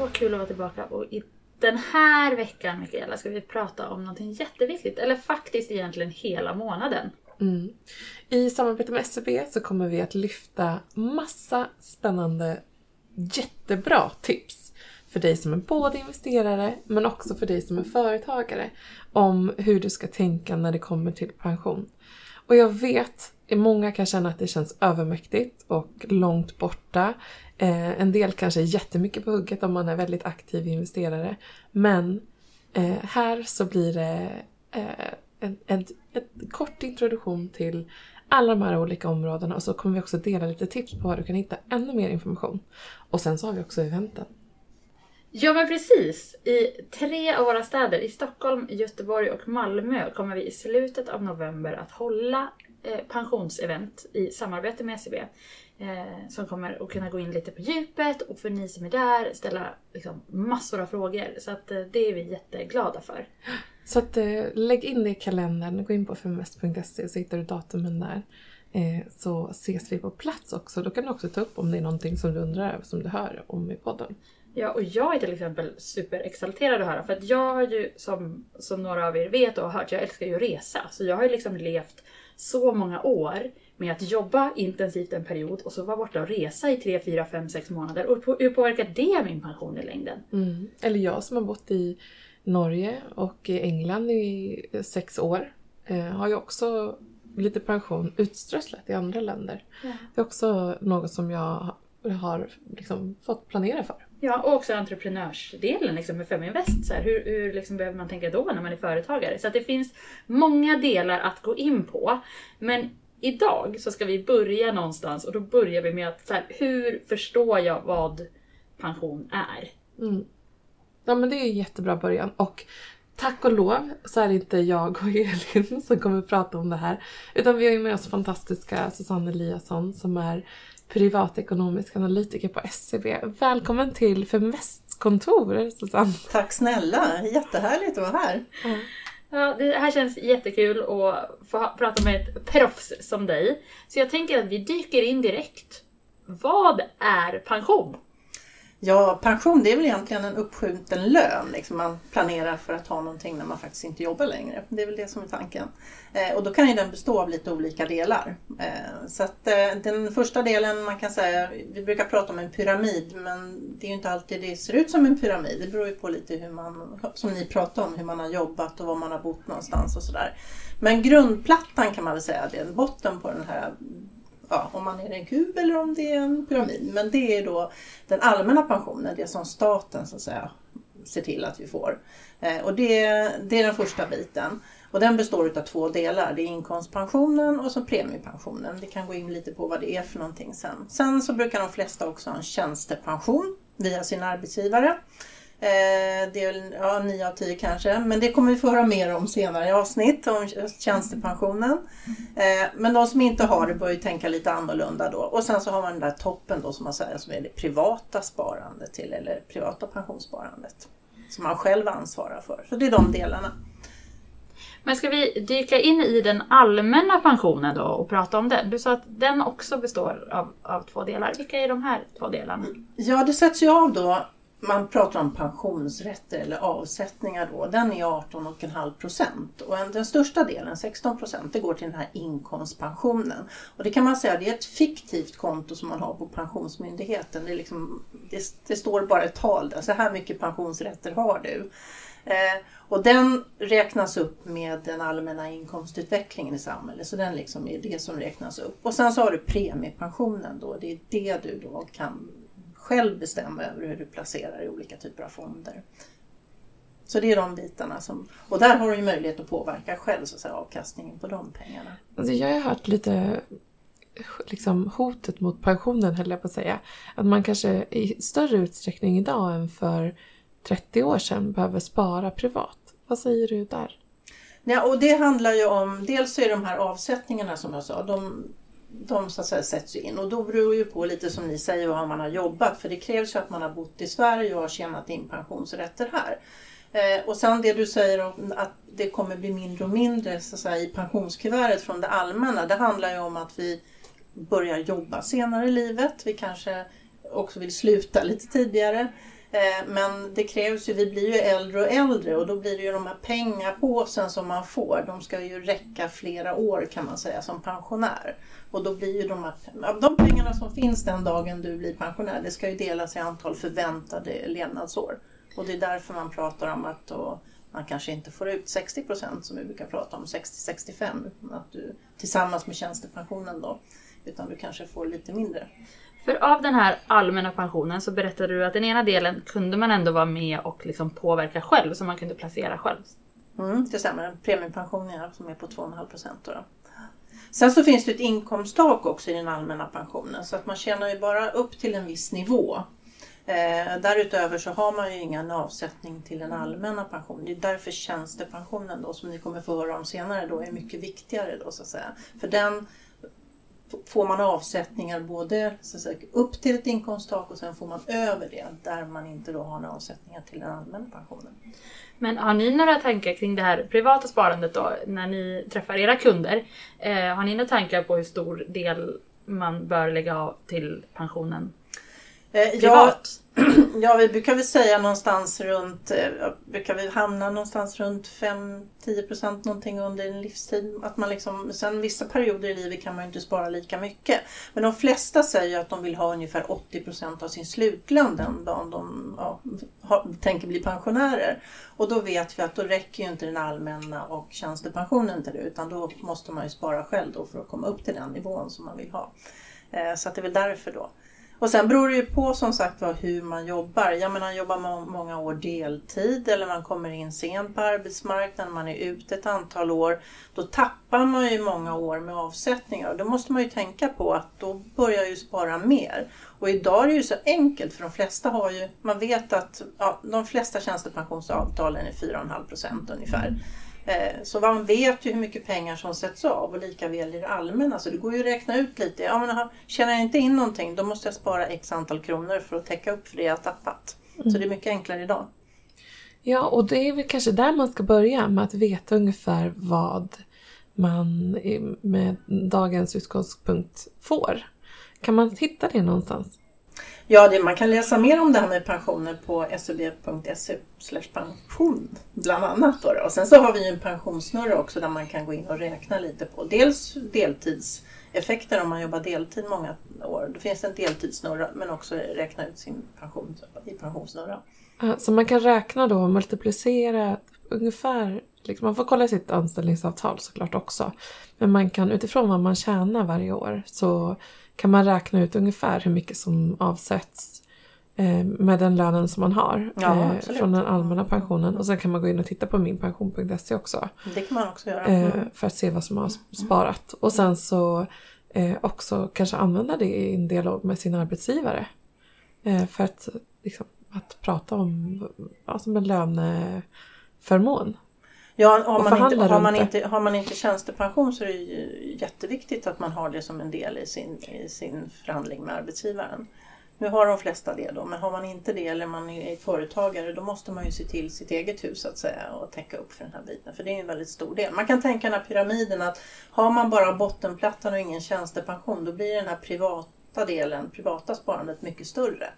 så kul att vara tillbaka och i den här veckan Mikaela ska vi prata om någonting jätteviktigt. Eller faktiskt egentligen hela månaden. Mm. I samarbete med SCB så kommer vi att lyfta massa spännande, jättebra tips för dig som är både investerare men också för dig som är företagare om hur du ska tänka när det kommer till pension. Och jag vet, många kan känna att det känns övermäktigt och långt borta. Eh, en del kanske är jättemycket på hugget om man är väldigt aktiv investerare. Men eh, här så blir det eh, en, en, en kort introduktion till alla de här olika områdena och så kommer vi också dela lite tips på var du kan hitta ännu mer information. Och sen så har vi också eventen. Ja men precis! I tre av våra städer, i Stockholm, Göteborg och Malmö, kommer vi i slutet av november att hålla eh, pensionsevent i samarbete med SEB. Eh, som kommer att kunna gå in lite på djupet och för ni som är där ställa liksom, massor av frågor. Så att, eh, det är vi jätteglada för. Så att, eh, lägg in det i kalendern, gå in på feminvest.se så hittar du datumen där. Eh, så ses vi på plats också. Då kan du också ta upp om det är någonting som du undrar över som du hör om i podden. Ja, och jag är till exempel superexalterad att höra för att jag har ju som, som några av er vet och har hört, jag älskar ju att resa. Så jag har ju liksom levt så många år med att jobba intensivt en period och så vara borta och resa i 3, 4, 5, 6 månader. Och hur påverkar det min pension i längden? Mm. Eller jag som har bott i Norge och i England i sex år eh, har ju också lite pension utströsslat i andra länder. Ja. Det är också något som jag har liksom fått planera för. Ja, och också entreprenörsdelen liksom med Feminvest. Så här, hur hur liksom behöver man tänka då när man är företagare? Så att det finns många delar att gå in på. Men idag så ska vi börja någonstans och då börjar vi med att så här, hur förstår jag vad pension är? Mm. Ja men det är en jättebra början och tack och lov så är det inte jag och Elin som kommer prata om det här. Utan vi har ju med oss fantastiska Susanne Eliasson som är privatekonomisk analytiker på SCB. Välkommen till Feminvests kontor Susanne! Tack snälla! Jättehärligt att vara här! Mm. Ja, det här känns jättekul att få prata med ett proffs som dig. Så jag tänker att vi dyker in direkt. Vad är pension? Ja, pension det är väl egentligen en uppskjuten lön. Liksom man planerar för att ha någonting när man faktiskt inte jobbar längre. Det är väl det som är tanken. Eh, och då kan ju den bestå av lite olika delar. Eh, så att eh, den första delen, man kan säga, vi brukar prata om en pyramid men det är ju inte alltid det ser ut som en pyramid. Det beror ju på lite hur man, som ni pratade om, hur man har jobbat och var man har bott någonstans och sådär. Men grundplattan kan man väl säga, det är botten på den här ja, om man är en kub eller om det är en pyramid. Men det är då den allmänna pensionen, det som staten så att säga ser till att vi får. Eh, och det, det är den första biten. Och den består av två delar. Det är inkomstpensionen och så premiepensionen. Vi kan gå in lite på vad det är för någonting sen. Sen så brukar de flesta också ha en tjänstepension via sin arbetsgivare. Eh, det är ja, 9 av 10 kanske, men det kommer vi få höra mer om senare i avsnitt om tjänstepensionen. Eh, men de som inte har det bör ju tänka lite annorlunda då. Och sen så har man den där toppen då som man säger som är det privata sparandet till eller privata pensionssparandet. Som man själv ansvarar för. Så det är de delarna. Men ska vi dyka in i den allmänna pensionen då och prata om den? Du sa att den också består av, av två delar. Vilka är de här två delarna? Ja, det sätts ju av då man pratar om pensionsrätter eller avsättningar då, den är 18,5 procent. Och den största delen, 16 procent, det går till den här inkomstpensionen. Och det kan man säga, det är ett fiktivt konto som man har på Pensionsmyndigheten. Det, är liksom, det, det står bara ett tal där, så här mycket pensionsrätter har du. Eh, och den räknas upp med den allmänna inkomstutvecklingen i samhället. Så den liksom är det som räknas upp. Och sen så har du premiepensionen då. Det är det du då kan själv bestämma över hur du placerar i olika typer av fonder. Så det är de bitarna som, och där har du ju möjlighet att påverka själv så att säga, avkastningen på de pengarna. Alltså jag har hört lite liksom, hotet mot pensionen höll jag på att säga. Att man kanske i större utsträckning idag än för 30 år sedan behöver spara privat. Vad säger du där? Ja, och det handlar ju om, dels är de här avsättningarna som jag sa, de, de så att säga sätts in och då beror ju på lite som ni säger vad man har jobbat för det krävs ju att man har bott i Sverige och har tjänat in pensionsrätter här. Eh, och sen det du säger om att det kommer bli mindre och mindre så att säga, i pensionskuvertet från det allmänna. Det handlar ju om att vi börjar jobba senare i livet. Vi kanske också vill sluta lite tidigare. Eh, Men det krävs ju, vi blir ju äldre och äldre och då blir det ju de här pengapåsen som man får, de ska ju räcka flera år kan man säga som pensionär. Och då blir ju de här, de pengarna som finns den dagen du blir pensionär, det ska ju delas i antal förväntade levnadsår. Och det är därför man pratar om att då, man kanske inte får ut 60 procent som vi brukar prata om, 60-65, att du tillsammans med tjänstepensionen då, utan du kanske får lite mindre. För av den här allmänna pensionen så berättade du att den ena delen kunde man ändå vara med och liksom påverka själv, så man kunde placera själv. Mm, det stämmer, en premiepension är som är på 2,5 procent. Då. Sen så finns det ett inkomsttak också i den allmänna pensionen så att man tjänar ju bara upp till en viss nivå. Eh, därutöver så har man ju ingen avsättning till den allmänna pensionen. Det är därför tjänstepensionen då som ni kommer få höra om senare då är mycket viktigare då så att säga. För den får man avsättningar både så att säga, upp till ett inkomsttak och sen får man över det där man inte då har några avsättningar till den allmänna pensionen. Men har ni några tankar kring det här privata sparandet då, när ni träffar era kunder? Eh, har ni några tankar på hur stor del man bör lägga av till pensionen Eh, ja, privat? Ja, vi brukar väl säga någonstans runt, eh, brukar vi hamna någonstans runt 5-10 procent någonting under en livstid. Att man liksom, sen vissa perioder i livet kan man ju inte spara lika mycket. Men de flesta säger att de vill ha ungefär 80 procent av sin slutlön den dagen de ja, har, tänker bli pensionärer. Och då vet vi att då räcker ju inte den allmänna och tjänstepensionen till det utan då måste man ju spara själv då för att komma upp till den nivån som man vill ha. Eh, Så att det är väl därför då. Och sen beror det ju på som sagt var hur man jobbar. Jag menar jobbar man många år deltid eller man kommer in sent på arbetsmarknaden, man är ute ett antal år. Då tappar man ju många år med avsättningar då måste man ju tänka på att då börjar ju spara mer. Och idag är det ju så enkelt för de flesta har ju, man vet att ja, de flesta tjänstepensionsavtalen är 4,5 procent ungefär. Eh, Så man vet ju hur mycket pengar som sätts av och lika väl i det allmänna. Så det går ju att räkna ut lite. Ja, men tjänar jag inte in någonting då måste jag spara x antal kronor för att täcka upp för det jag har tappat. Så det är mycket enklare idag. Ja, och det är väl kanske där man ska börja med att veta ungefär vad man med dagens utgångspunkt får. Kan man hitta det någonstans? Ja, det, man kan läsa mer om det här med pensioner på sub.se pension bland annat. Då, då. Och sen så har vi ju en pensionssnurra också där man kan gå in och räkna lite på dels deltidseffekter om man jobbar deltid många år. Det finns en deltidssnurra men också räkna ut sin pension i pensionssnurran. Så man kan räkna då och multiplicera ungefär, liksom man får kolla sitt anställningsavtal såklart också. Men man kan utifrån vad man tjänar varje år så kan man räkna ut ungefär hur mycket som avsätts eh, med den lönen som man har Ja, eh, från den allmänna pensionen. Och sen kan man gå in och titta på minpension.se också Det kan man också göra. eh, Mm. för att se vad som har sparat. Och sen så också kanske använda det i en dialog med sin arbetsgivare. För att, liksom, att prata om ja, som en löneförmån. Ja, har man, inte, har, man inte, har man inte tjänstepension så är det ju jätteviktigt att man har det som en del i sin, i sin förhandling med arbetsgivaren. Nu har de flesta det då, men har man inte det eller man är företagare då måste man ju se till sitt eget hus så att säga och täcka upp för den här biten. För det är en väldigt stor del. Man kan tänka den här pyramiden att har man bara bottenplattan och ingen tjänstepension då blir den här privata delen, privata sparandet mycket större.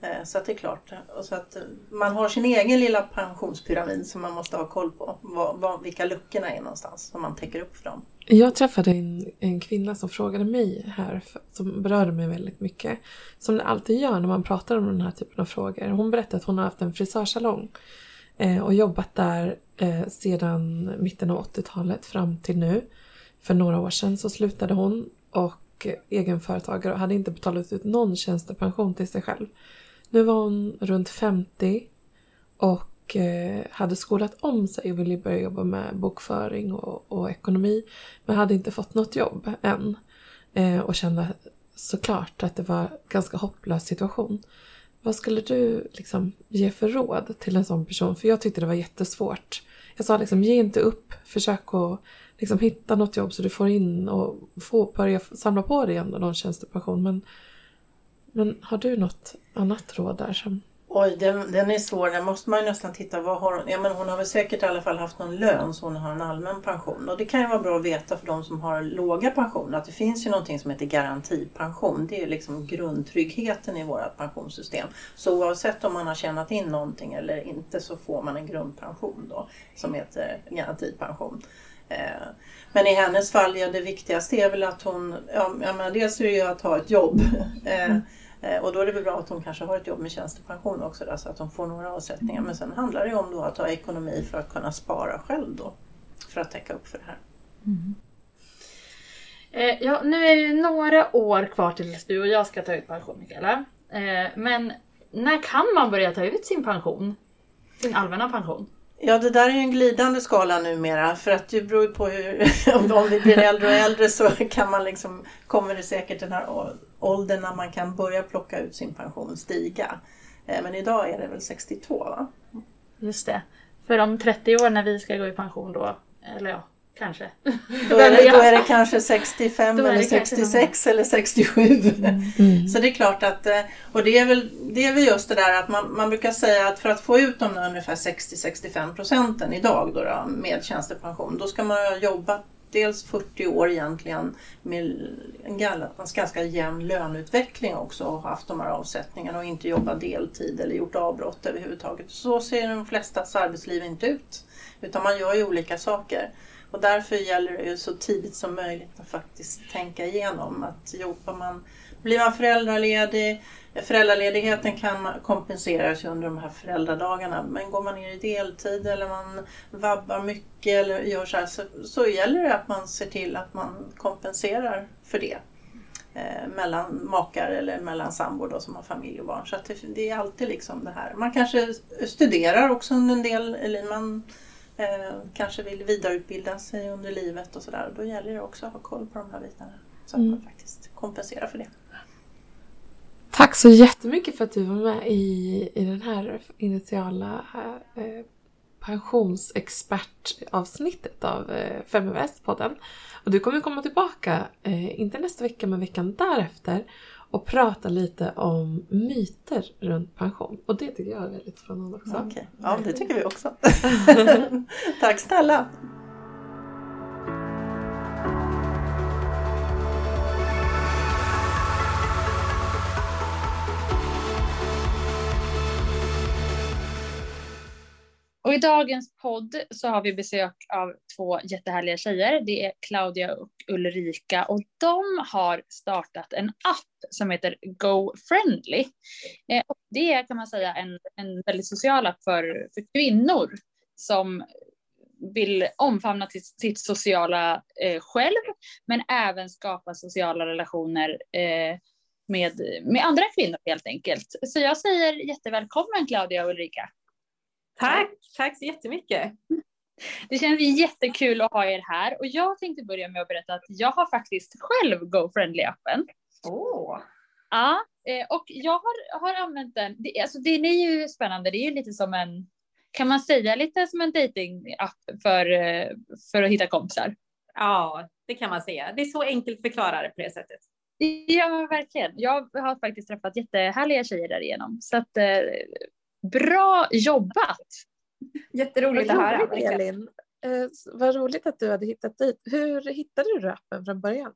Eh, Så att det är klart. Och så att eh, man har sin egen lilla pensionspyramid som man måste ha koll på. Vad, vad, vilka luckorna är någonstans som man täcker upp för dem. Jag träffade en, en kvinna som frågade mig här, som berörde mig väldigt mycket. Som det alltid gör när man pratar om den här typen av frågor. Hon berättade att hon har haft en frisörsalong eh, och jobbat där sedan mitten av 80-talet fram till nu. För några år sedan så slutade hon och och egenföretagare och hade inte betalat ut någon tjänstepension till sig själv. Nu var hon runt 50 och eh, hade skolat om sig och ville börja jobba med bokföring och, och ekonomi men hade inte fått något jobb än. Eh, och kände såklart att det var en ganska hopplös situation. Vad skulle du liksom ge för råd till en sån person? För jag tyckte det var jättesvårt. Jag sa liksom, ge inte upp. Försök att liksom hitta något jobb så du får in och få börja samla på dig ändå någon tjänstepension. Men, men har du något annat råd där som... Oj, den, den är svår. Den måste man ju nästan titta. Vad har hon? Ja, men hon har väl säkert i alla fall haft någon lön så hon har en allmän pension. Och det kan ju vara bra att veta för de som har låga pensioner att det finns ju någonting som heter garantipension. Det är liksom grundtryggheten i vårt pensionssystem. Så oavsett om man har tjänat in någonting eller inte så får man en grundpension då som heter garantipension. Eh, men i hennes fall, ja, det viktigaste är väl att hon, ja, men dels är det ju att ha ett jobb. Mm. Eh, och då är det väl bra att hon kanske har ett jobb med tjänstepension också då, så att hon får några avsättningar. Men sen handlar det om då att ha ekonomi för att kunna spara själv då. För att täcka upp för det här. Mm. Eh, ja, nu är det några år kvar tills du och jag ska ta ut pension Mikaela. Eh, men när kan man börja ta ut sin pension? Sin allmänna pension? Ja, det där är ju en glidande skala numera för att det beror ju på hur, om vi blir äldre och äldre så kan man liksom, kommer det säkert den här åldern när man kan börja plocka ut sin pension stiga. Eh, men idag är det väl 62 va? Just det. För om 30 år när vi ska gå i pension då, eller ja, kanske. Då är det, då är det kanske 65 eller 66 eller 67. Mm. Så det är klart att, eh, och det är väl, det är väl just det där att man, man brukar säga att för att få ut de ungefär 60-65 procenten idag då, då med tjänstepension, då ska man ha jobbat dels 40 år egentligen med en ganska jämn löneutveckling också och haft de här avsättningarna och inte jobbat deltid eller gjort avbrott överhuvudtaget. Så ser de flestas arbetsliv inte ut. Utan man gör ju olika saker. Och därför gäller det ju så tidigt som möjligt att faktiskt tänka igenom att jobbar man, blir man föräldraledig, föräldraledigheten kan kompenseras under de här föräldradagarna men går man ner i deltid eller man vabbar mycket eller gör så här så, så gäller det att man ser till att man kompenserar för det eh, mellan makar eller mellan sambor då, som har familj och barn. Så det, det, är alltid liksom det här. Man kanske studerar också under en del, eller man eh, kanske vill vidareutbilda sig under livet och sådär. Då gäller det också att ha koll på de här bitarna så att mm. man faktiskt kompenserar för det. Tack så jättemycket för att du var med i, i den här initiala eh, pensionsexpertavsnittet av eh, Feminvest-podden. Och du kommer komma tillbaka, eh, inte nästa vecka men veckan därefter och prata lite om myter runt pension. Och det tycker jag är väldigt spännande också. Okay. Ja, det tycker vi också. Tack snälla! Och i dagens podd så har vi besök av två jättehärliga tjejer. Det är Claudia och Ulrika och de har startat en app som heter Go Friendly. Eh, och det är kan man säga en, en väldigt social app för, för kvinnor som vill omfamna sitt, sitt sociala eh, själv, men även skapa sociala relationer eh, med, med andra kvinnor helt enkelt. Så jag säger jättevälkommen Claudia och Ulrika. Tack, tack så jättemycket. Det känns jättekul att ha er här och jag tänkte börja med att berätta att jag har faktiskt själv GoFriendly-appen. Åh! Oh. Ja, eh, och jag har, har använt den. Det, alltså, den är ju spännande. Det är ju lite som en, kan man säga lite som en dating-app för, eh, för att hitta kompisar? Ja, det kan man säga. Det är så enkelt förklarare på det sättet. Ja, verkligen. Jag har faktiskt träffat jättehärliga tjejer därigenom. Så att, eh, Bra jobbat! Jätteroligt att höra. Elin. Eh, vad roligt att du hade hittat dit. Hur hittade du appen från början?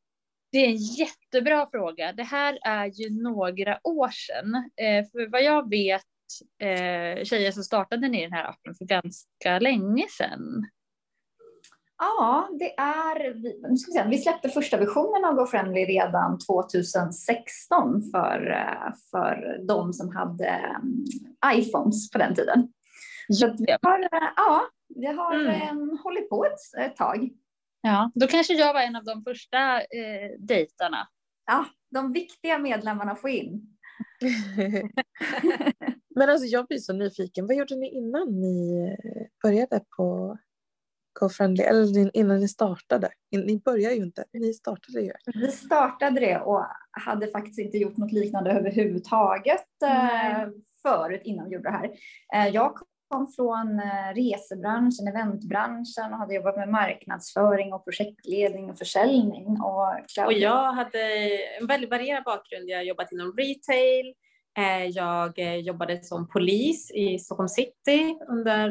Det är en jättebra fråga. Det här är ju några år sedan. Eh, för vad jag vet eh, tjejer som startade ner den här appen för ganska länge sedan. Ja, det är, nu ska vi, säga, vi släppte första versionen av GoFriendly redan 2016 för, eh, för de som hade mm, iPhones på den tiden. Så vi har, eh, ja, vi har mm. hållit på ett, ett, tag. Ja, då kanske jag var en av de första eh, dejtarna. Ja, de viktiga medlemmarna får in. Men alltså jag blir så nyfiken. Vad gjorde ni innan ni började på GoFriendly, eller innan ni startade? Ni började ju inte, ni startade ju. Vi startade det och hade faktiskt inte gjort något liknande överhuvudtaget mm. förut innan vi gjorde det här. Eh, jag kom från eh, resebranschen, eventbranschen och hade jobbat med marknadsföring och projektledning och försäljning. Och, och jag hade en väldigt varierad bakgrund. Jag har jobbat inom retail, Eh, jag eh, jobbade som polis i Stockholm city under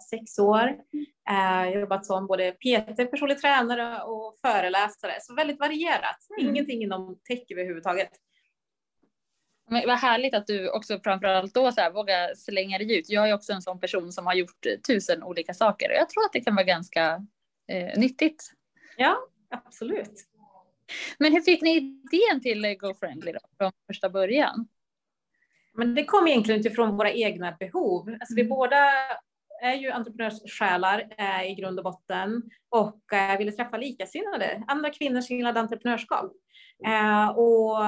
sex år. Jag har jobbat som både PT, personlig tränare och föreläsare, så väldigt varierat. Mm. Ingenting inom tech överhuvudtaget. Men vad härligt att du också framförallt då så här, vågar slänga dig ut. Jag är också en sån person som har gjort tusen olika saker och jag tror att det kan vara ganska eh, nyttigt. Ja, absolut. Men hur fick ni idén till Go Friendly då, från första början? Men det kom egentligen utifrån våra egna behov. Alltså vi mm. båda är ju entreprenörssjälar eh, i grund och botten och eh, ville träffa likasinnade, andra kvinnor som gillade entreprenörskap. Eh, och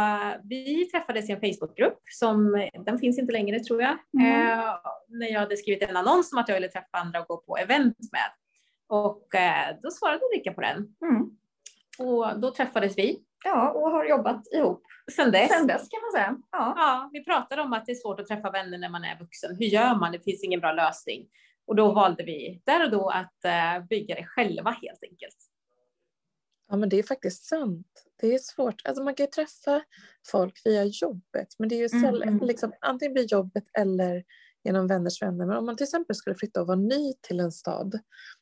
vi träffades i en Facebookgrupp som, den finns inte längre tror jag, mm. Eh, när jag hade skrivit en annons om att jag ville träffa andra och gå på event med. Och eh, då svarade Ulrika på den. Mm. Och då träffades vi. Ja, och har jobbat ihop sen dess. Sen dess kan man säga. Ja. ja, vi pratade om att det är svårt att träffa vänner när man är vuxen. Hur gör man? Det finns ingen bra lösning. Och då valde vi där och då att uh, bygga det själva helt enkelt. Ja, men det är faktiskt sant. Det är svårt. Alltså man kan ju träffa folk via jobbet, men det är ju sällan, mm. liksom, antingen via jobbet eller genom vänners vänner. Men om man till exempel skulle flytta och vara ny till en stad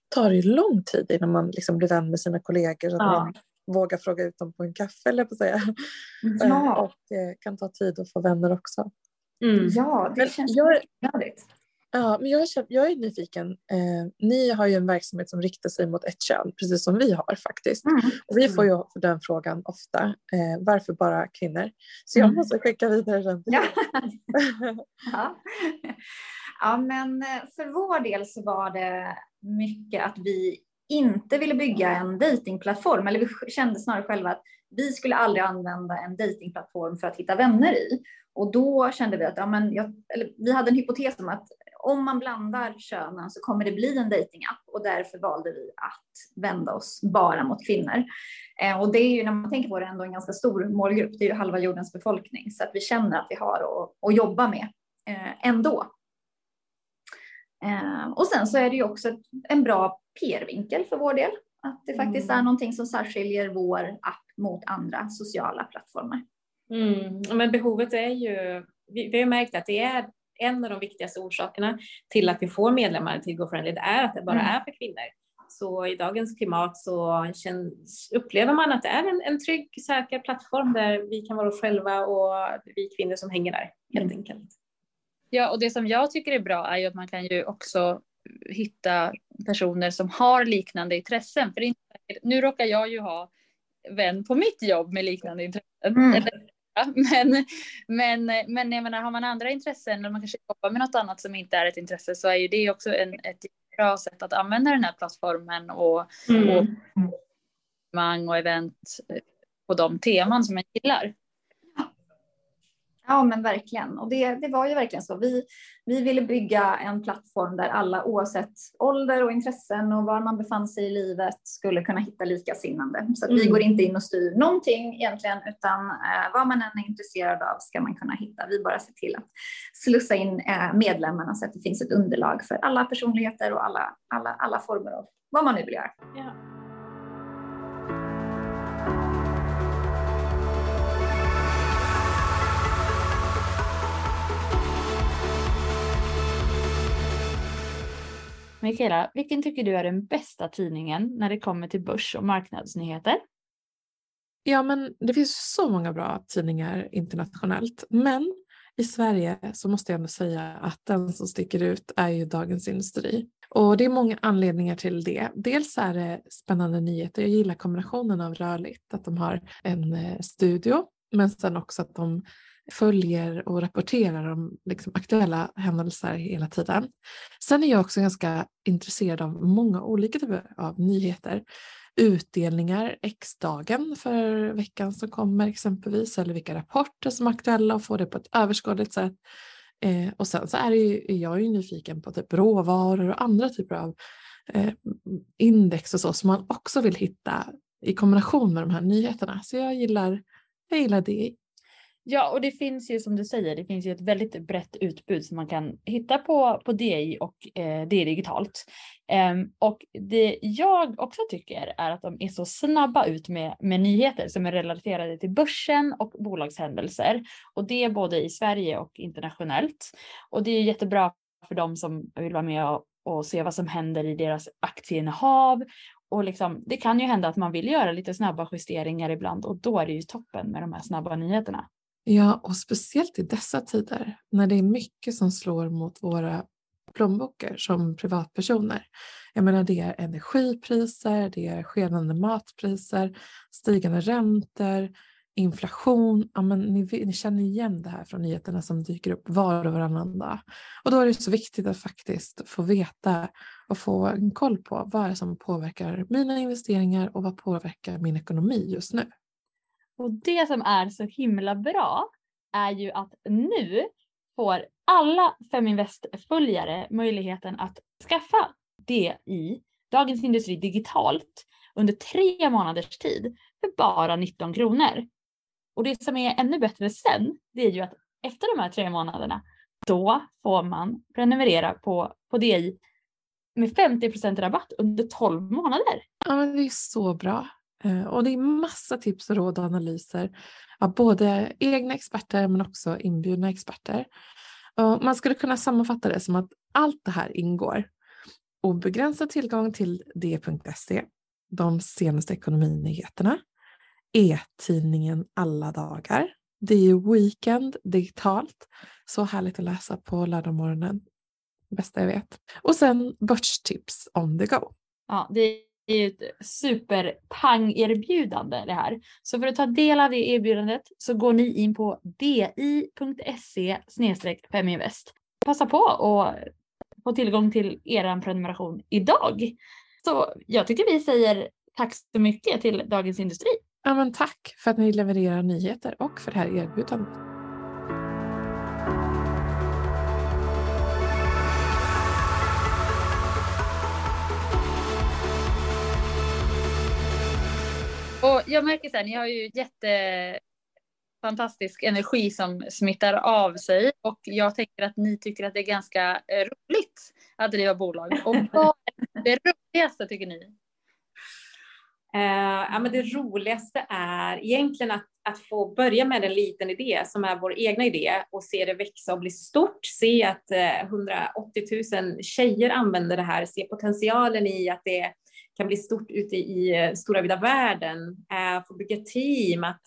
tar det ju lång tid innan man liksom blir vän med sina kollegor. Så att ja. man vågar fråga ut dem på en kaffe, eller på att säga. Ja. Eh, och eh, kan ta tid att få vänner också. Mm. Ja, det men känns jag, nödigt. Ja, men jag, är, jag är nyfiken. Eh, ni har ju en verksamhet som riktar sig mot ett kön, precis som vi har faktiskt. Mm. Och vi får ju den frågan ofta. Eh, varför bara kvinnor? Så jag mm. måste skicka vidare den ja. ja. ja, men eh, för vår del så var det mycket att vi inte ville bygga en datingplattform, eller vi kände snarare själva att vi skulle aldrig använda en datingplattform för att hitta vänner i. Och då kände vi att ja, men jag, vi hade en hypotes om att om man blandar könen så kommer det bli en datingapp och därför valde vi att vända oss bara mot kvinnor. Eh, och det är ju när man tänker på det ändå en ganska stor målgrupp. Det är ju halva jordens befolkning så att vi känner att vi har att, att jobba med eh, ändå. Eh, och sen så är det ju också en bra PR-vinkel för vår del. Att det faktiskt mm. är någonting som särskiljer vår app mot andra sociala plattformar. Mm. Men behovet är ju, vi, vi har märkt att det är en av de viktigaste orsakerna till att vi får medlemmar till GoFriendly, det är att det bara mm. är för kvinnor. Så i dagens klimat så känns, upplever man att det är en, en trygg, säker plattform där vi kan vara oss själva och vi kvinnor som hänger där helt mm. enkelt. Ja, och det som jag tycker är bra är ju att man kan ju också hitta personer som har liknande intressen. För nu råkar jag ju ha vän på mitt jobb med liknande intressen. Mm. Men, men, men jag menar, har man andra intressen och man kanske jobbar med något annat som inte är ett intresse så är ju det också en, ett bra sätt att använda den här plattformen och, mm. och, och event på de teman som man gillar. Ja, men verkligen. Och det, det var ju verkligen så. Vi, vi ville bygga en plattform där alla oavsett ålder och intressen och var man befann sig i livet skulle kunna hitta likasinnande. Så att mm. vi går inte in och styr någonting egentligen, utan eh, vad man än är intresserad av ska man kunna hitta. Vi bara ser till att slussa in eh, medlemmarna så att det finns ett underlag för alla personligheter och alla, alla, alla former av vad man nu vill göra. Ja. Mikaela, vilken tycker du är den bästa tidningen när det kommer till börs och marknadsnyheter? Ja, men det finns så många bra tidningar internationellt, men i Sverige så måste jag ändå säga att den som sticker ut är ju Dagens Industri. Och det är många anledningar till det. Dels är det spännande nyheter. Jag gillar kombinationen av rörligt, att de har en eh, studio, men sen också att de följer och rapporterar om liksom, aktuella händelser hela tiden. Sen är jag också ganska intresserad av många olika typer av nyheter. Utdelningar, X-dagen för veckan som kommer exempelvis, eller vilka rapporter som är aktuella och få det på ett överskådligt sätt. Eh, och sen så är, det ju, är jag ju nyfiken på typ råvaror och andra typer av eh, index och så som man också vill hitta i kombination med de här nyheterna. Så jag gillar, jag gillar det Ja, och det finns ju som du säger, det finns ju ett väldigt brett utbud som man kan hitta på, på DI och eh, DI digitalt. Um, och det jag också tycker är att de är så snabba ut med, med nyheter som är relaterade till börsen och bolagshändelser. Och det är både i Sverige och internationellt. Och det är jättebra för dem som vill vara med och, och se vad som händer i deras aktieinnehav. Och liksom, det kan ju hända att man vill göra lite snabba justeringar ibland och då är det ju toppen med de här snabba nyheterna. Ja, och speciellt i dessa tider när det är mycket som slår mot våra plånböcker som privatpersoner. Jag menar det är energipriser, det är skenande matpriser, stigande räntor, inflation. Ja, men ni, ni känner igen det här från nyheterna som dyker upp var och varannan dag. Och då är det så viktigt att faktiskt få veta och få en koll på vad är som påverkar mina investeringar och vad påverkar min ekonomi just nu. Och det som är så himla bra är ju att nu får alla Feminvest-följare möjligheten att skaffa det i Dagens Industri digitalt under tre månaders tid för bara 19 kronor. Och det som är ännu bättre sen, det är ju att efter de här tre månaderna, då får man prenumerera på, på DI med 50% rabatt under 12 månader. Ja, men det är så bra. Eh, och det är massa tips och råd och analyser av både egna experter men också inbjudna experter. Och man skulle kunna sammanfatta det som att allt det här ingår. Obegränsad tillgång till d.se, de senaste ekonominyheterna, e-tidningen alla dagar. Det är ju Weekend digitalt. Så härligt att läsa på lördagmorgonen. Bästa jag vet. Och sen börstips on the go. Ja, det är ju ett superpang-erbjudande det här. Så för att ta del av det erbjudandet så går ni in på di.se feminvest. Passa på och få tillgång till er prenumeration idag. Så jag tycker vi säger tack så mycket till Dagens Industri. Ja, men tack för att ni levererar nyheter och för det här erbjudandet. Och jag märker så här, ni har ju jättefantastisk energi som smittar av sig och jag tänker att ni tycker att det är ganska eh, roligt att driva bolag. Och vad är det roligaste tycker ni? Uh, ja, men det roligaste är egentligen att, att få börja med en liten idé som är vår egna idé och se det växa och bli stort. Se att uh, 180 000 tjejer använder det här, se potentialen i att det kan bli stort ute i eh, stora vida världen, eh, få bygga team, att,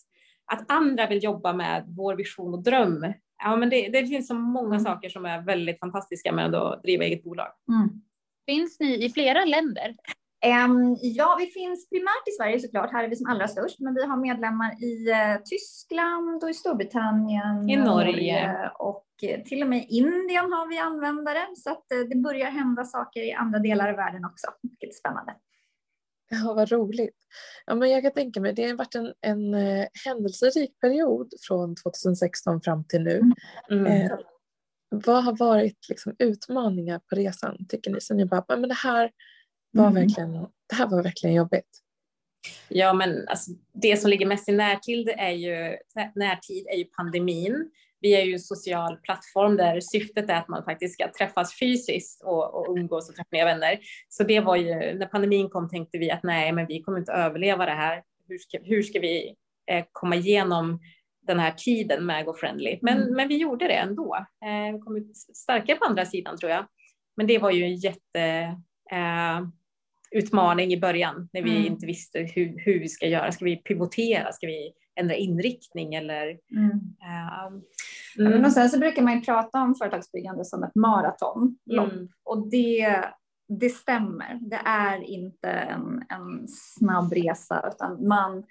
att andra vill jobba med vår vision och dröm. Ja, men det, det finns så många mm. saker som är väldigt fantastiska med att driva eget bolag. Mm. Finns ni i flera länder? Um, ja, vi finns primärt i Sverige såklart. Här är vi som allra störst, men vi har medlemmar i uh, Tyskland och i Storbritannien. I Norge. Och uh, till och med i Indien har vi användare. Så att uh, det börjar hända saker i andra delar av världen också, vilket är spännande. Ja, vad roligt. Ja, men jag kan tänka mig, det har varit en, en eh, händelserik period från 2016 fram till nu. Mm. Eh, vad har varit liksom, utmaningar på resan, tycker ni? Så ni bara, men det här var, mm. verkligen, det här var verkligen jobbigt. Ja, men alltså, det som ligger mest i närtid är ju, närtid är ju pandemin vi är ju en social plattform där syftet är att man faktiskt ska träffas fysiskt och, och umgås och träffa nya vänner. Så det var ju, när pandemin kom tänkte vi att nej, men vi kommer inte överleva det här. Hur ska, hur ska vi eh, komma igenom den här tiden med GoFriendly? Men, mm. men vi gjorde det ändå. Eh, vi kom ut starkare på andra sidan tror jag. Men det var ju en jätte eh, utmaning i början när vi mm. inte visste hur, hur vi ska göra. Ska vi pivotera? Ska vi ändra inriktning eller mm. Uh, mm. Och sen så brukar man ju prata om företagsbyggande som ett maratonlopp mm. och det, det stämmer. Det är inte en, en snabb resa utan man,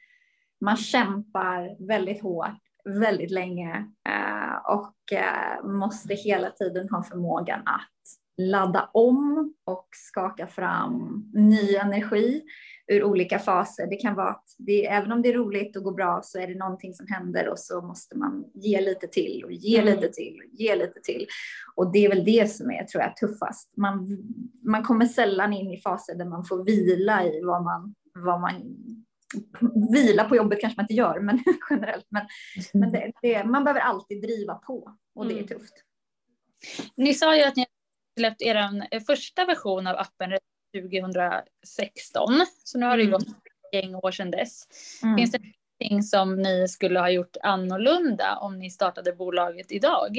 man kämpar väldigt hårt väldigt länge uh, och uh, måste hela tiden ha förmågan att ladda om och skaka fram ny energi ur olika faser. Det kan vara att det, även om det är roligt och går bra så är det någonting som händer och så måste man ge lite till och ge mm. lite till och ge lite till. Och det är väl det som är, tror jag, tuffast. Man, man kommer sällan in i faser där man får vila i vad man, vad man vila på jobbet kanske man inte gör, men generellt. Men, men det, det, man behöver alltid driva på och det är Mm. tufft. Ni sa ju att ni släppt er första version av appen 2016. Så nu har det ju Mm. gått ett gäng år sedan dess. Mm. Finns det någonting som ni skulle ha gjort annorlunda om ni startade bolaget idag?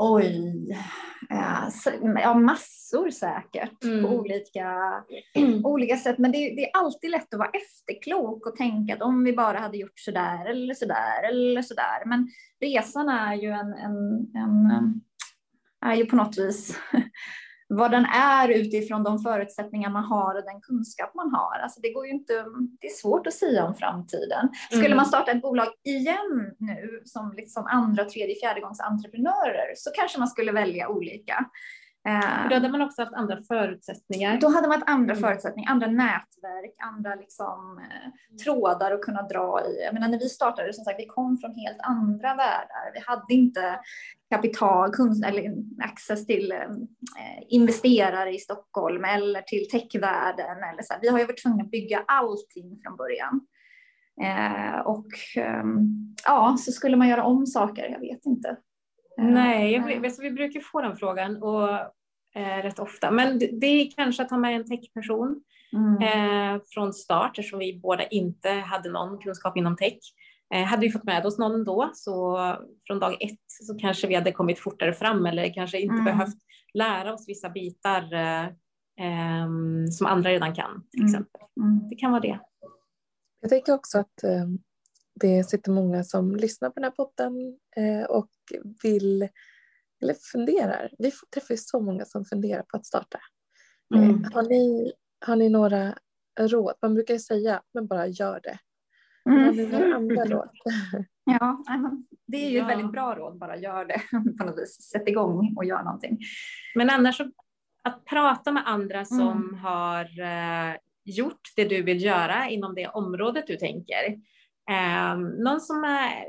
Oj, ja, massor säkert Mm. på olika, olika sätt. Men det, är- det är alltid lätt att vara efterklok och tänka att om vi bara hade gjort sådär eller sådär eller sådär. Men resan är ju en, en, en är ju på något vis vad den är utifrån de förutsättningar man har och den kunskap man har. Alltså det går ju inte, det är svårt att säga om framtiden. Skulle Mm. man starta ett bolag igen nu som liksom andra, tredje, fjärde gångs entreprenörer så kanske man skulle välja olika. Eh, Då hade man också haft andra förutsättningar. då hade man haft andra Mm. förutsättningar, andra nätverk, andra liksom, eh, trådar att kunna dra i. Jag menar, när vi startade, som sagt, vi kom från helt andra världar. Vi hade inte kapital, kunst, eller access till eh, investerare i Stockholm eller till techvärlden. Eller så. Vi har ju varit tvungna att bygga allting från början. Eh, och ehm, ja, så skulle man göra om saker, jag vet inte. Eh, Nej, jag, eh, vet, så vi brukar få den frågan och, eh, rätt ofta. Men det, det är kanske att ha med en techperson mm. eh, från start eftersom vi båda inte hade någon kunskap inom tech. Eh, hade vi fått med oss någon då så från dag ett så kanske vi hade kommit fortare fram eller kanske inte Mm. behövt lära oss vissa bitar eh, ehm, som andra redan kan till Mm. exempel. Mm. Det kan vara det. Jag tänker också att eh, det sitter många som lyssnar på den här podden eh, och vill eller funderar. Vi träffar ju så många som funderar på att starta. Eh, Mm. har, ni, har ni några råd? Man brukar ju säga, men bara gör det. Har Mm. ni några andra råd? Ja, det är ju Ja. ett väldigt bra råd, bara gör det på något vis. Sätt igång och gör någonting. Men annars så, att prata med andra som Mm. har eh, gjort det du vill göra inom det området du tänker. Eh, någon som är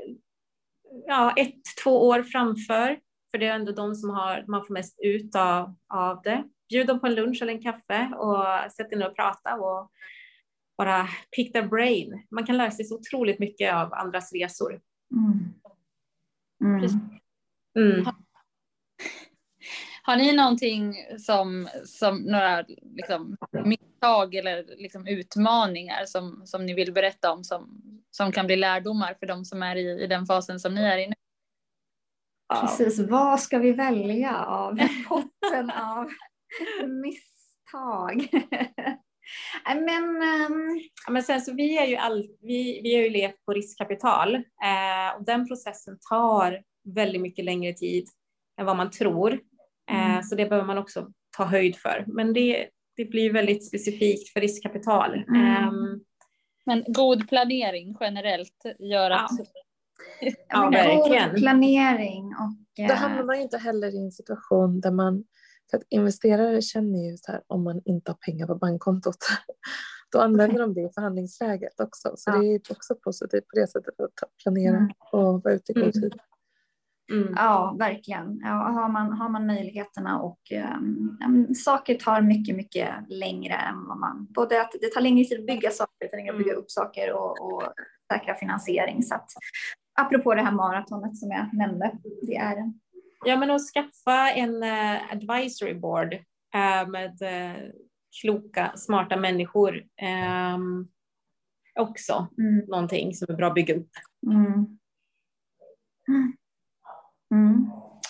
ja, ett, två år framför, för det är ändå de som har, man får mest ut av, av det. Bjud dem på en lunch eller en kaffe och sätt er ner och prata och bara pick their brain. Man kan lära sig så otroligt mycket av andras resor. Mm. Mm. Precis. Mm. Har ni någonting som, som några liksom, misstag eller liksom, utmaningar som, som ni vill berätta om som, som kan bli lärdomar för de som är i, i den fasen som ni är i nu? Precis, vad ska vi välja av potten av misstag? Men ehm, men sen så vi är ju all, vi, vi har ju levt på riskkapital eh, och den processen tar väldigt mycket längre tid än vad man tror. Eh, Mm. Så det behöver man också ta höjd för. Men det, det blir väldigt specifikt för riskkapital. Mm. Ehm, Men god planering generellt gör att... Ja, men verkligen. god planering och... Då eh, hamnar man ju inte heller i en situation där man, för att investerare känner ju så här om man inte har pengar på bankkontot, då använder de det i förhandlingsläget också. Så Ja. det är också positivt på det sättet att planera Mm. och vara ute i god Mm. tid. mm. Ja, verkligen. Ja, har, man, har man möjligheterna och um, um, saker tar mycket, mycket längre än vad man... Både att det tar längre tid att bygga saker, det tar längre att bygga upp saker och, och säkra finansiering. Så att, apropå det här maratonet som jag nämnde, det är Ja, men att skaffa en eh, advisory board eh, med eh, kloka, smarta människor. ehm, också mm, någonting som är bra att bygga upp. mm. Mm.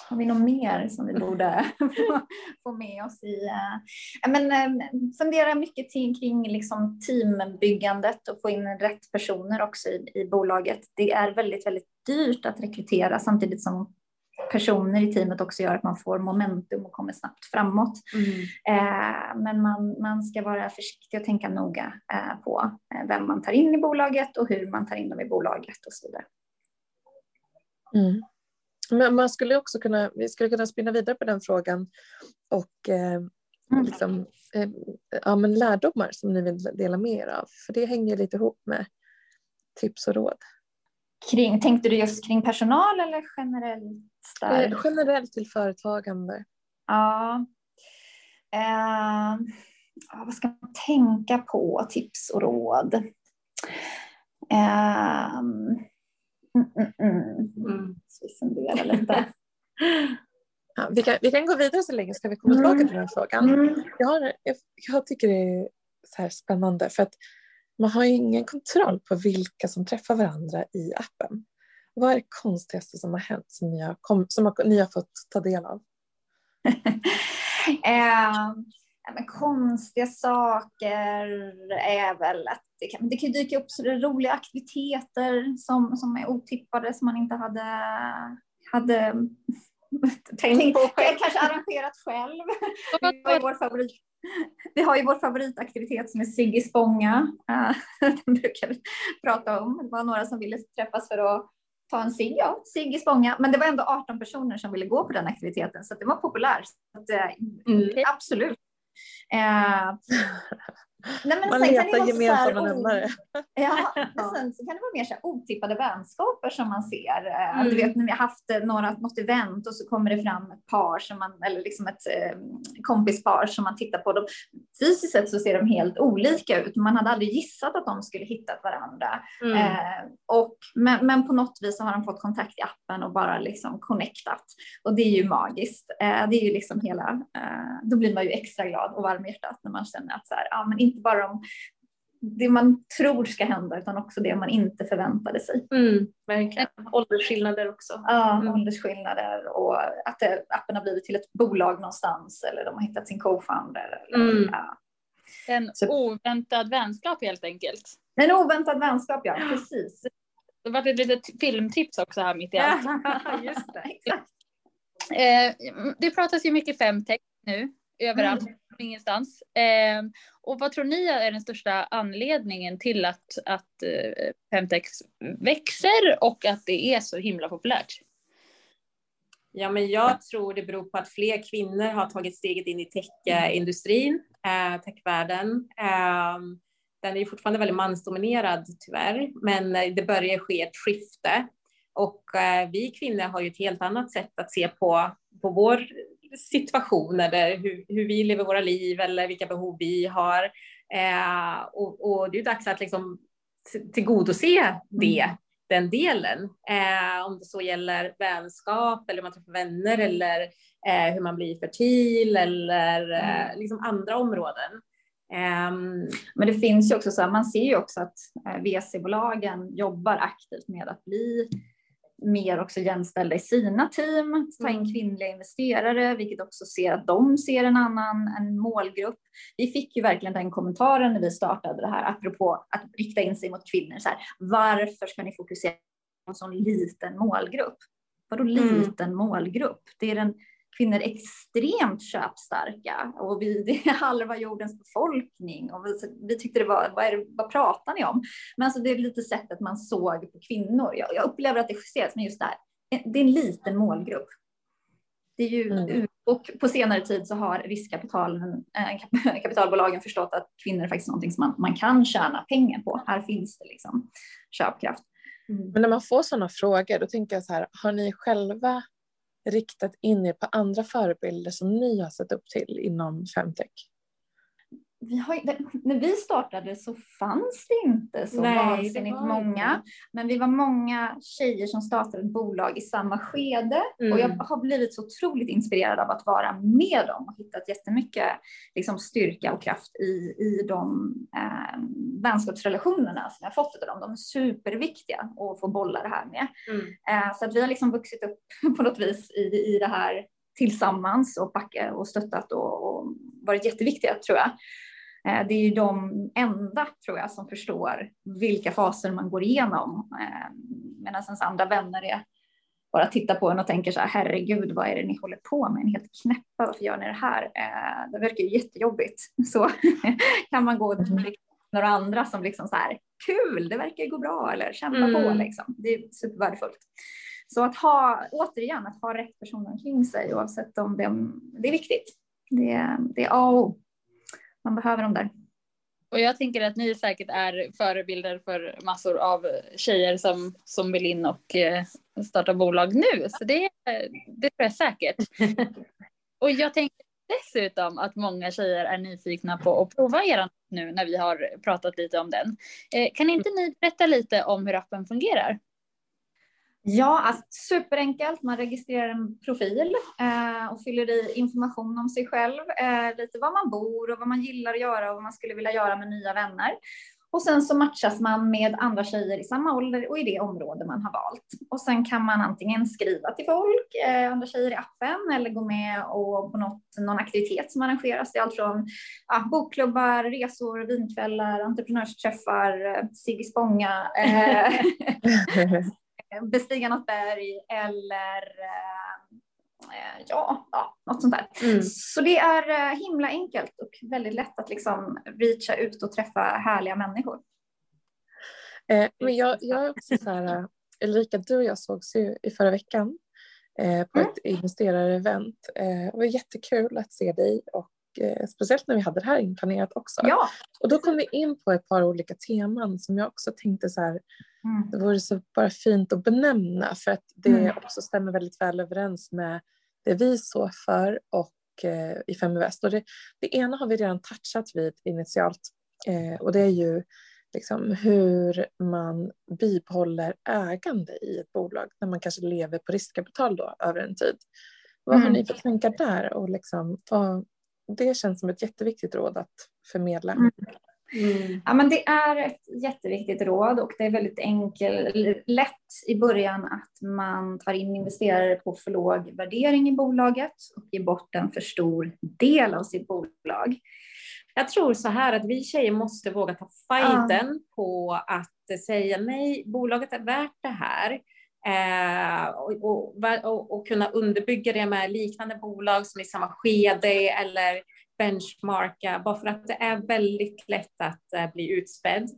Har vi något mer som vi borde få, med oss i? eh, men, eh, fundera mycket kring liksom teambyggandet och få in rätt personer också i, i bolaget. Det är väldigt, väldigt dyrt att rekrytera samtidigt som personer i teamet också gör att man får momentum och kommer snabbt framåt. Eh, men man, man ska vara försiktig och tänka noga eh, på eh, vem man tar in i bolaget och hur man tar in dem i bolaget och så vidare. Mm. Men man skulle också kunna, vi skulle kunna spinna vidare på den frågan och eh, Mm. liksom, eh, ja, men lärdomar som ni vill dela med er av. För det hänger lite ihop med tips och råd. Kring, tänkte du just kring personal eller generellt? Eh, generellt till företagande. Ja. Eh, ja, vad ska man tänka på? Tips och råd. Um, mm, mm, mm. Mm. Så vi funderar lite. Ja, vi, kan, vi kan gå vidare så länge så kan vi komma tillbaka till den frågan. Mm. Jag, har, jag, jag tycker det är så här spännande för att man har ju ingen kontroll på vilka som träffar varandra i appen. Vad är det konstigaste som har hänt som ni har, kom, som har, ni har fått ta del av? Eh, men konstiga saker är väl att det kan, det kan dyka upp så det är roliga aktiviteter som, som är otippade som man inte hade, hade tänkt på själv. Kanske arrangerat själv. Vi har ju vår favorit, vi har ju vår favoritaktivitet som är Sigge Spånga. Den brukar vi prata om. Det var några som ville träffas för att ta en cigg, ja, cigg i Spånga. Men det var ändå 18 personer som ville gå på den aktiviteten, så att det var populär. Så att, eh, Mm. Absolut. Eh, nej, men Man letar gemensamma nämnare. Ja, men sen så kan det vara mer så här otippade vänskaper som man ser. Eh, Mm. Du vet när vi har haft eh, några, något event och så kommer det fram ett par som man, eller liksom ett eh, kompispar som man tittar på. Dem. Fysiskt sett så ser de helt olika ut. Man hade aldrig gissat att de skulle hittat varandra. Mm. Eh, och, men, men på något vis så har de fått kontakt i appen och bara liksom connectat. Och det är ju magiskt. Eh, det är ju liksom hela, eh, då blir man ju extra glad och varm i hjärtat när man känner att så här, ja, men inte bara om det man tror ska hända utan också det man inte förväntade sig. Mm, verkligen. Åldersskillnader också. Ja, Mm. åldersskillnader och att det, appen har blivit till ett bolag någonstans eller de har hittat sin co-founder. Mm. ja. En Så- oväntad vänskap helt enkelt. En oväntad vänskap, ja. Precis. Det var ett litet filmtips också här mitt i allt. Ja, just det. Exakt. Eh, det pratas ju mycket femtech nu, överallt, Mm ingenstans. Eh, och vad tror ni är den största anledningen till att, att eh, Femtex växer och att det är så himla populärt? Ja, men jag tror det beror på att fler kvinnor har tagit steget in i techindustrin, eh, techvärlden. Eh, den är ju fortfarande väldigt mansdominerad tyvärr, men eh, det börjar ske ett skifte. Och eh, vi kvinnor har ju ett helt annat sätt att se på, på vår situation eller hur, hur vi lever våra liv eller vilka behov vi har. Eh, och, och det är dags att liksom tillgodose det den delen. Eh, om det så gäller vänskap eller man träffar vänner eller eh, hur man blir fertil eller eh, liksom andra områden. Ehm, Men det finns ju också så här, man ser ju också att eh, VC-bolagen jobbar aktivt med att bli mer också jämställda i sina team, ta in kvinnliga investerare, vilket också ser att de ser en annan en målgrupp. Vi fick ju verkligen den kommentaren när vi startade det här, apropå att rikta in sig mot kvinnor. Så här, varför ska ni fokusera på en sån liten målgrupp? Vadå liten målgrupp? Det är den kvinnor extremt köpstarka och vi, det är halva jordens befolkning. Och vi, vi tyckte det var, vad, är det, vad pratar ni om? Men alltså det är lite sättet man såg på kvinnor. Jag, jag upplever att det justeras, men just det här, det är en liten målgrupp. Det är ju, Mm. Och på senare tid så har riskkapitalen, äh, kapitalbolagen förstått att kvinnor är faktiskt någonting som man, man kan tjäna pengar på. Här finns det liksom köpkraft. Men när man får sådana frågor då tänker jag så här, har ni själva riktat in er på andra förebilder som ni har sett upp till inom femtech? Vi har, när vi startade så fanns det inte så Nej, vansinnigt var många. Men vi var många tjejer som startade ett bolag i samma skede. Mm. Och jag har blivit så otroligt inspirerad av att vara med dem och hittat jättemycket liksom, styrka och kraft i, i de eh, vänskapsrelationerna som jag fått av dem. De är superviktiga att få bolla det här med. mm. Eh, så att vi har liksom vuxit upp på något vis i, i det här tillsammans och backat och stöttat och, och varit jätteviktiga tror jag. Eh, Det är ju de enda, tror jag, som förstår vilka faser man går igenom. Eh, Medan ens andra vänner är bara tittar på en och tänker så här, herregud, vad är det ni håller på med? Ni är helt knäppa, varför gör ni det här? Eh, Det verkar ju jättejobbigt. Så kan man gå till några andra som liksom så här, kul, det verkar gå bra, eller kämpa på Mm. liksom. Det är supervärdefullt. Så att ha, återigen, att ha rätt personer omkring sig, oavsett om det, det är viktigt. Det, det är A och O. Man behöver dem där. Och jag tänker att ni säkert är förebilder för massor av tjejer som, som vill in och eh, starta bolag nu. Så det, det tror jag säkert. Och jag tänker dessutom att många tjejer är nyfikna på att prova er nu när vi har pratat lite om den. Eh, kan inte ni berätta lite om hur appen fungerar? Ja, alltså, superenkelt. Man registrerar en profil eh, och fyller i information om sig själv, eh, lite var man bor och vad man gillar att göra och vad man skulle vilja göra med nya vänner. Och sen så matchas man med andra tjejer i samma ålder och i det område man har valt. Och sen kan man antingen skriva till folk, eh, andra tjejer i appen, eller gå med och på något, någon aktivitet som arrangeras. Det är allt från ja, bokklubbar, resor, vinkvällar, entreprenörsträffar, eh, Sigge Spånga, eh, bestiga något berg eller eh, Eh, ja, ja, något sånt där. Mm. Så det är eh, himla enkelt och väldigt lätt att liksom reacha ut och träffa härliga människor. Eh, men jag, jag är också så här, Ulrika, du och jag sågs ju i förra veckan eh, på mm. ett investerarevent. Eh, det var jättekul att se dig och speciellt när vi hade det här inplanerat också. Ja. Och då kom vi in på ett par olika teman som jag också tänkte så här, mm. det vore så bara fint att benämna för att det mm. också stämmer väldigt väl överens med det vi står för och eh, i Fem Väst. Och det, det ena har vi redan touchat vid initialt eh, och det är ju liksom hur man bibehåller ägande i ett bolag när man kanske lever på riskkapital då över en tid. Vad mm. har ni för tankar där? Och liksom, vad, det känns som ett jätteviktigt råd att förmedla. Mm. Mm. Ja, men det är ett jätteviktigt råd och det är väldigt enkelt, lätt i början att man tar in investerare på för låg värdering i bolaget och ger bort en för stor del av sitt bolag. Jag tror så här att vi tjejer måste våga ta fighten uh. på att säga nej, bolaget är värt det här. Eh, och, och, och, kunna underbygga det med liknande bolag som är i samma skede eller benchmarka, bara för att det är väldigt lätt att eh, bli utspädd.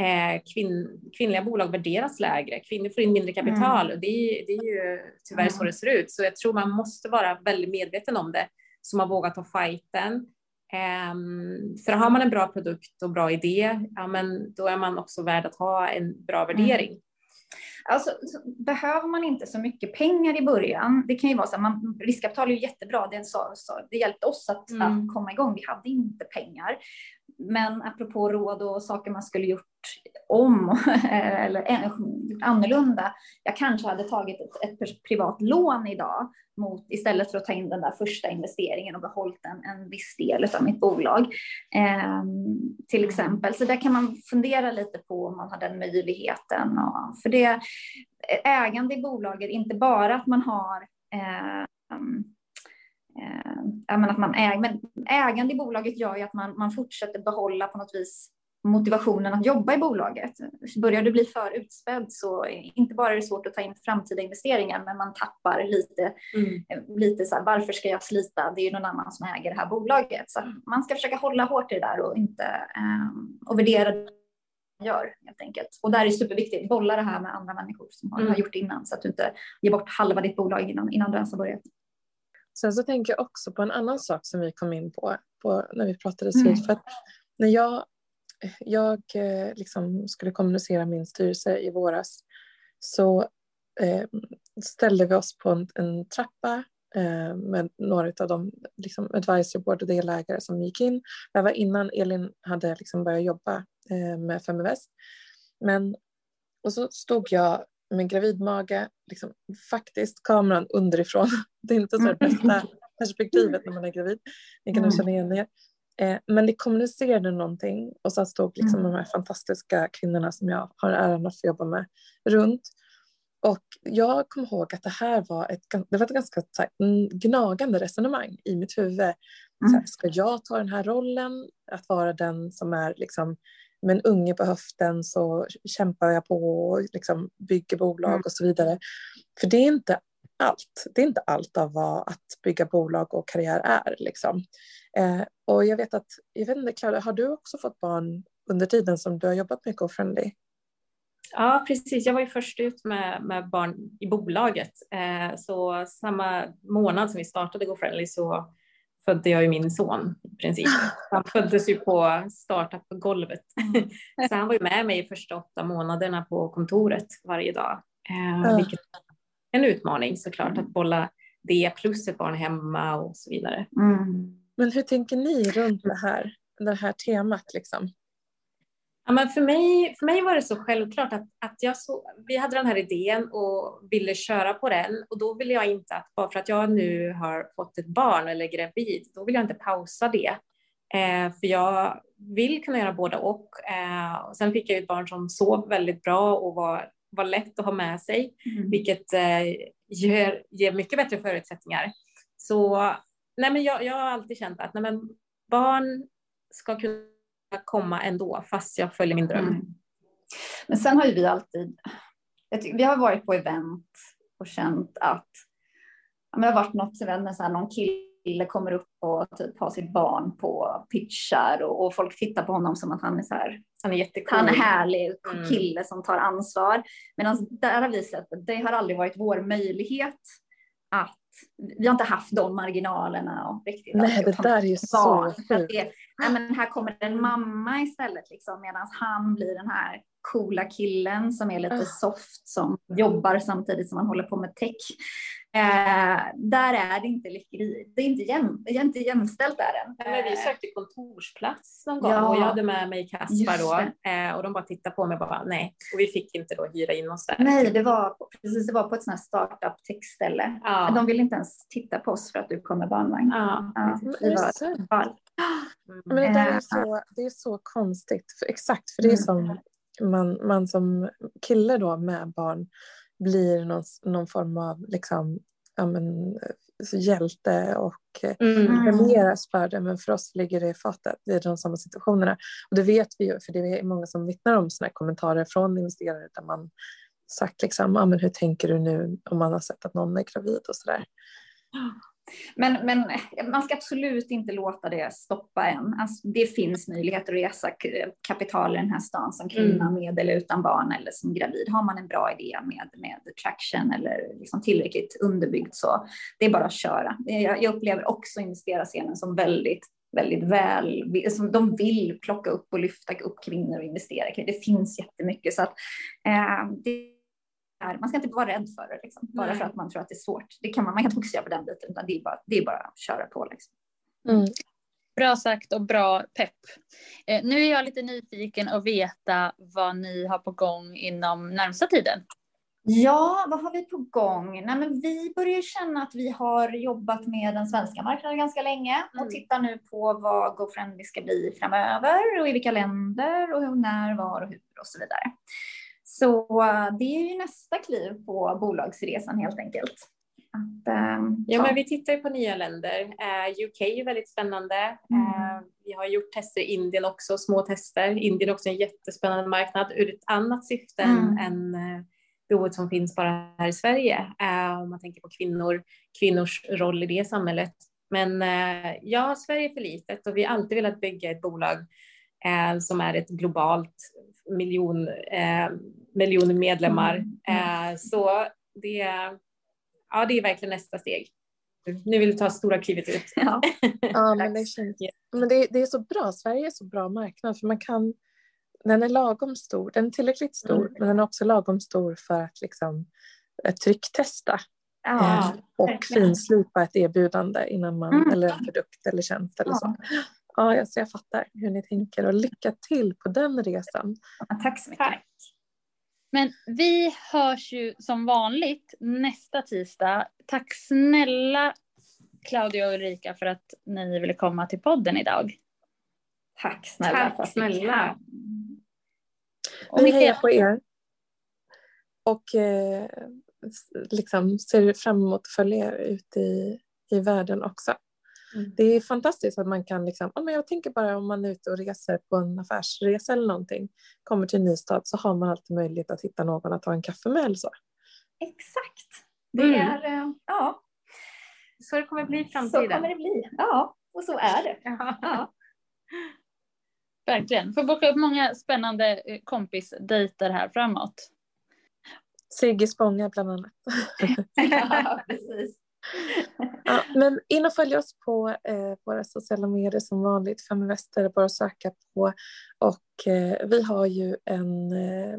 Eh, kvinn, kvinnliga bolag värderas lägre, kvinnor får in mindre kapital mm. och det, det, är ju tyvärr mm. så det ser ut. Så jag tror man måste vara väldigt medveten om det som har vågat ta fighten. Um, för har man en bra produkt och bra idé, ja, men då är man också värd att ha en bra mm. värdering. Alltså, behöver man inte så mycket pengar i början, det kan ju vara så att riskkapital är ju jättebra, det, så, så, det hjälpte oss att, mm. att komma igång, vi hade inte pengar. Men apropå råd och saker man skulle gjort om eller annorlunda. Jag kanske hade tagit ett, ett, privat lån idag mot, istället för att ta in den där första investeringen och behållit en, en viss del av mitt bolag. Eh, till exempel. Så där kan man fundera lite på om man har den möjligheten. Och, för det ägande i bolaget, inte bara att man har eh, eh, att man äger, men ägande i bolaget gör ju att man, man fortsätter behålla på något vis motivationen att jobba i bolaget. Börjar du bli för utspädd så inte bara är det svårt att ta in framtida investeringar, men man tappar lite, mm. lite så här, varför ska jag slita? Det är ju någon annan som äger det här bolaget. Så man ska försöka hålla hårt i det där och inte um, och värdera det man gör helt enkelt. Och där är det superviktigt, bolla det här med andra människor som har, mm. har gjort det innan så att du inte ger bort halva ditt bolag innan, innan du ens har börjat. Sen så tänker jag också på en annan sak som vi kom in på, på när vi pratade vid. Mm. För att när jag jag eh, liksom skulle kommunicera min styrelse i våras så eh, ställde vi oss på en, en trappa eh, med några av de liksom, advisory board och delägare som gick in. Det var innan Elin hade liksom börjat jobba med Feminvest. Men, och så stod jag med gravidmage, liksom, faktiskt kameran underifrån. Det är inte så det bästa perspektivet när man är gravid. Ni kan nog känna igen er. Eh, men det kommunicerade någonting och så stod liksom mm. de här fantastiska kvinnorna som jag har äran att få jobba med runt. Och jag kommer ihåg att det här var ett, det var ett ganska här, gnagande resonemang i mitt huvud. Mm. Så här, ska jag ta den här rollen, att vara den som är liksom, med en unge på höften så kämpar jag på och liksom bygger bolag mm. och så vidare. För det är inte allt. Det är inte allt av vad att bygga bolag och karriär är. Liksom. Eh, och jag vet att, jag vet inte, Clara, har du också fått barn under tiden som du har jobbat med GoFriendly? Ja, precis. Jag var ju först ut med, med barn i bolaget. Eh, så samma månad som vi startade GoFriendly så födde jag ju min son i princip. Han föddes ju på startup-golvet. så han var ju med mig i första åtta månaderna på kontoret varje dag. Eh, vilket en utmaning såklart att bolla det plus ett barn hemma och så vidare. Mm. Men hur tänker ni runt det här, det här temat liksom? Ja, men för, mig, för mig var det så självklart att, att jag så, vi hade den här idén och ville köra på den och då ville jag inte att bara för att jag nu har fått ett barn eller är gravid, då vill jag inte pausa det. Eh, för jag vill kunna göra båda och. Eh, och sen fick jag ett barn som sov väldigt bra och var, var lätt att ha med sig, mm. vilket eh, ger, ger mycket bättre förutsättningar. Så nej, men jag, jag har alltid känt att nej, men barn ska kunna komma ändå, fast jag följer min dröm. Mm. Men sen har ju vi alltid, vi har varit på event och känt att det har varit något event när så här, någon kille kommer upp och typ har sitt barn på pitchar och, och folk tittar på honom som att han är så här, han är jättecool. Han är härlig mm. kille som tar ansvar. Medan där har vi sett att det har aldrig varit vår möjlighet att vi har inte haft de marginalerna och riktigt. Nej, det där är ju så sjukt. här kommer en mamma istället, liksom, medan han blir den här coola killen som är lite ah. soft, som jobbar samtidigt som han håller på med tech. Eh, där är det inte, det är inte, jäm, det är inte jämställt där än. men vi sökte kontorsplats någon gång ja, och jag hade med mig Kaspar då eh, och de bara tittade på mig och bara nej. Och vi fick inte då hyra in oss där. Nej, det var, precis, det var på ett sånt här startup techställe. Ja. De ville inte ens titta på oss för att du kom med barnvagn. Ja. Ja, det var Men det där är eh, så, det är så konstigt, för, exakt, för det är mm. som man, man som kille då med barn blir någon, någon form av liksom, ja, men, hjälte och mm. premieras för det, men för oss ligger det i fatet i de samma situationerna. Och det vet vi ju, för det är många som vittnar om sådana kommentarer från investerare där man sagt liksom, ah, men hur tänker du nu om man har sett att någon är gravid och sådär. Men, men man ska absolut inte låta det stoppa en. Alltså, det finns möjligheter att resa kapital i den här stan som kvinna mm. med eller utan barn eller som gravid. Har man en bra idé med, med traction eller liksom tillräckligt underbyggd så det är bara att köra. Jag, jag upplever också investerarscenen som väldigt väldigt väl, som de vill plocka upp och lyfta upp kvinnor och investera. Det finns jättemycket så att eh, det är, man ska inte vara rädd för det, liksom, bara för att man tror att det är svårt. Det kan man, man kan inte fokusera på den biten, utan det är bara, det är bara att köra på. Liksom. Mm. Bra sagt och bra pepp. Eh, nu är jag lite nyfiken att veta vad ni har på gång inom närmsta tiden. Ja, vad har vi på gång? Nej, men vi börjar känna att vi har jobbat med den svenska marknaden ganska länge och mm. tittar nu på vad GoFriendly ska bli framöver och i vilka länder och hur, när, var och hur och så vidare. Så eh, det är ju nästa kliv på bolagsresan helt enkelt. Att, um, ja, men vi tittar ju på nya länder. Uh, UK är väldigt spännande. Mm. Uh, vi har gjort tester i Indien också, små tester. Indien är också en jättespännande marknad ur ett annat syfte mm. än uh, behovet som finns bara här i Sverige. Om man tänker på kvinnor, kvinnors roll i det samhället. Men ja, Sverige är för litet och vi har alltid velat bygga ett bolag som är ett globalt miljon, eh, miljoner medlemmar. Mm. Eh, så det, ja, det är verkligen nästa steg. Nu vill du ta stora klivet ut. Ja, ja men, det, känns, men det, det, är så bra. Sverige är så bra marknad för man kan den är lagom stor. Den är tillräckligt stor, mm. men den är också lagom stor för att liksom eh, trycktesta ja, eh, och finslipa ett erbjudande innan man, mm. eller en produkt eller tjänst eller ja. så. Ja, alltså jag fattar hur ni tänker och lycka till på den resan. Ja, tack så mycket. Tack. Men vi hörs ju som vanligt nästa tisdag. Tack snälla Claudia och Ulrika för att ni ville komma till podden idag. Tack snälla. Tack snälla. Vi hejar på er. Och eh, liksom ser fram emot att följa er ut i, i världen också. Mm. Det är fantastiskt att man kan, liksom, men jag tänker bara om man är ute och reser på en affärsresa eller någonting, kommer till en ny stad så har man alltid möjlighet att hitta någon att ta en kaffe med eller så. Exakt. Det mm. är, eh, ja. Så det kommer bli i framtiden. Så kommer det bli, ja. Och så är det. Ja. Verkligen. Får boka upp många spännande eh, kompisdejter här framåt. Sigge Spånga bland annat. ja, precis ja, men in och följ oss på eh, våra sociala medier som vanligt, Feminvester, bara att söka på. Och eh, vi har ju en, eh,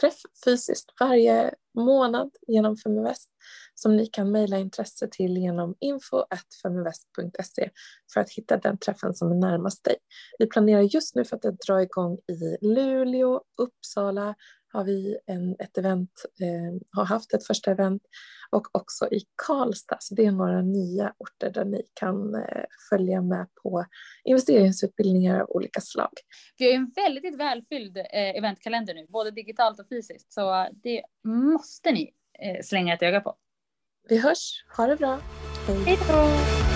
träff fysiskt varje månad genom Feminvest som ni kan mejla intresse till genom info.feminvest.se för att hitta den träffen som är närmast dig. Vi planerar just nu för att dra igång i Luleå, Uppsala, har vi en, ett event, eh, har haft ett första event och också i Karlstad. Så det är några nya orter där ni kan eh, följa med på investeringsutbildningar av olika slag. Vi har en väldigt välfylld eh, eventkalender nu, både digitalt och fysiskt, så det måste ni eh, slänga ett öga på. Vi hörs, ha det bra. Hej då!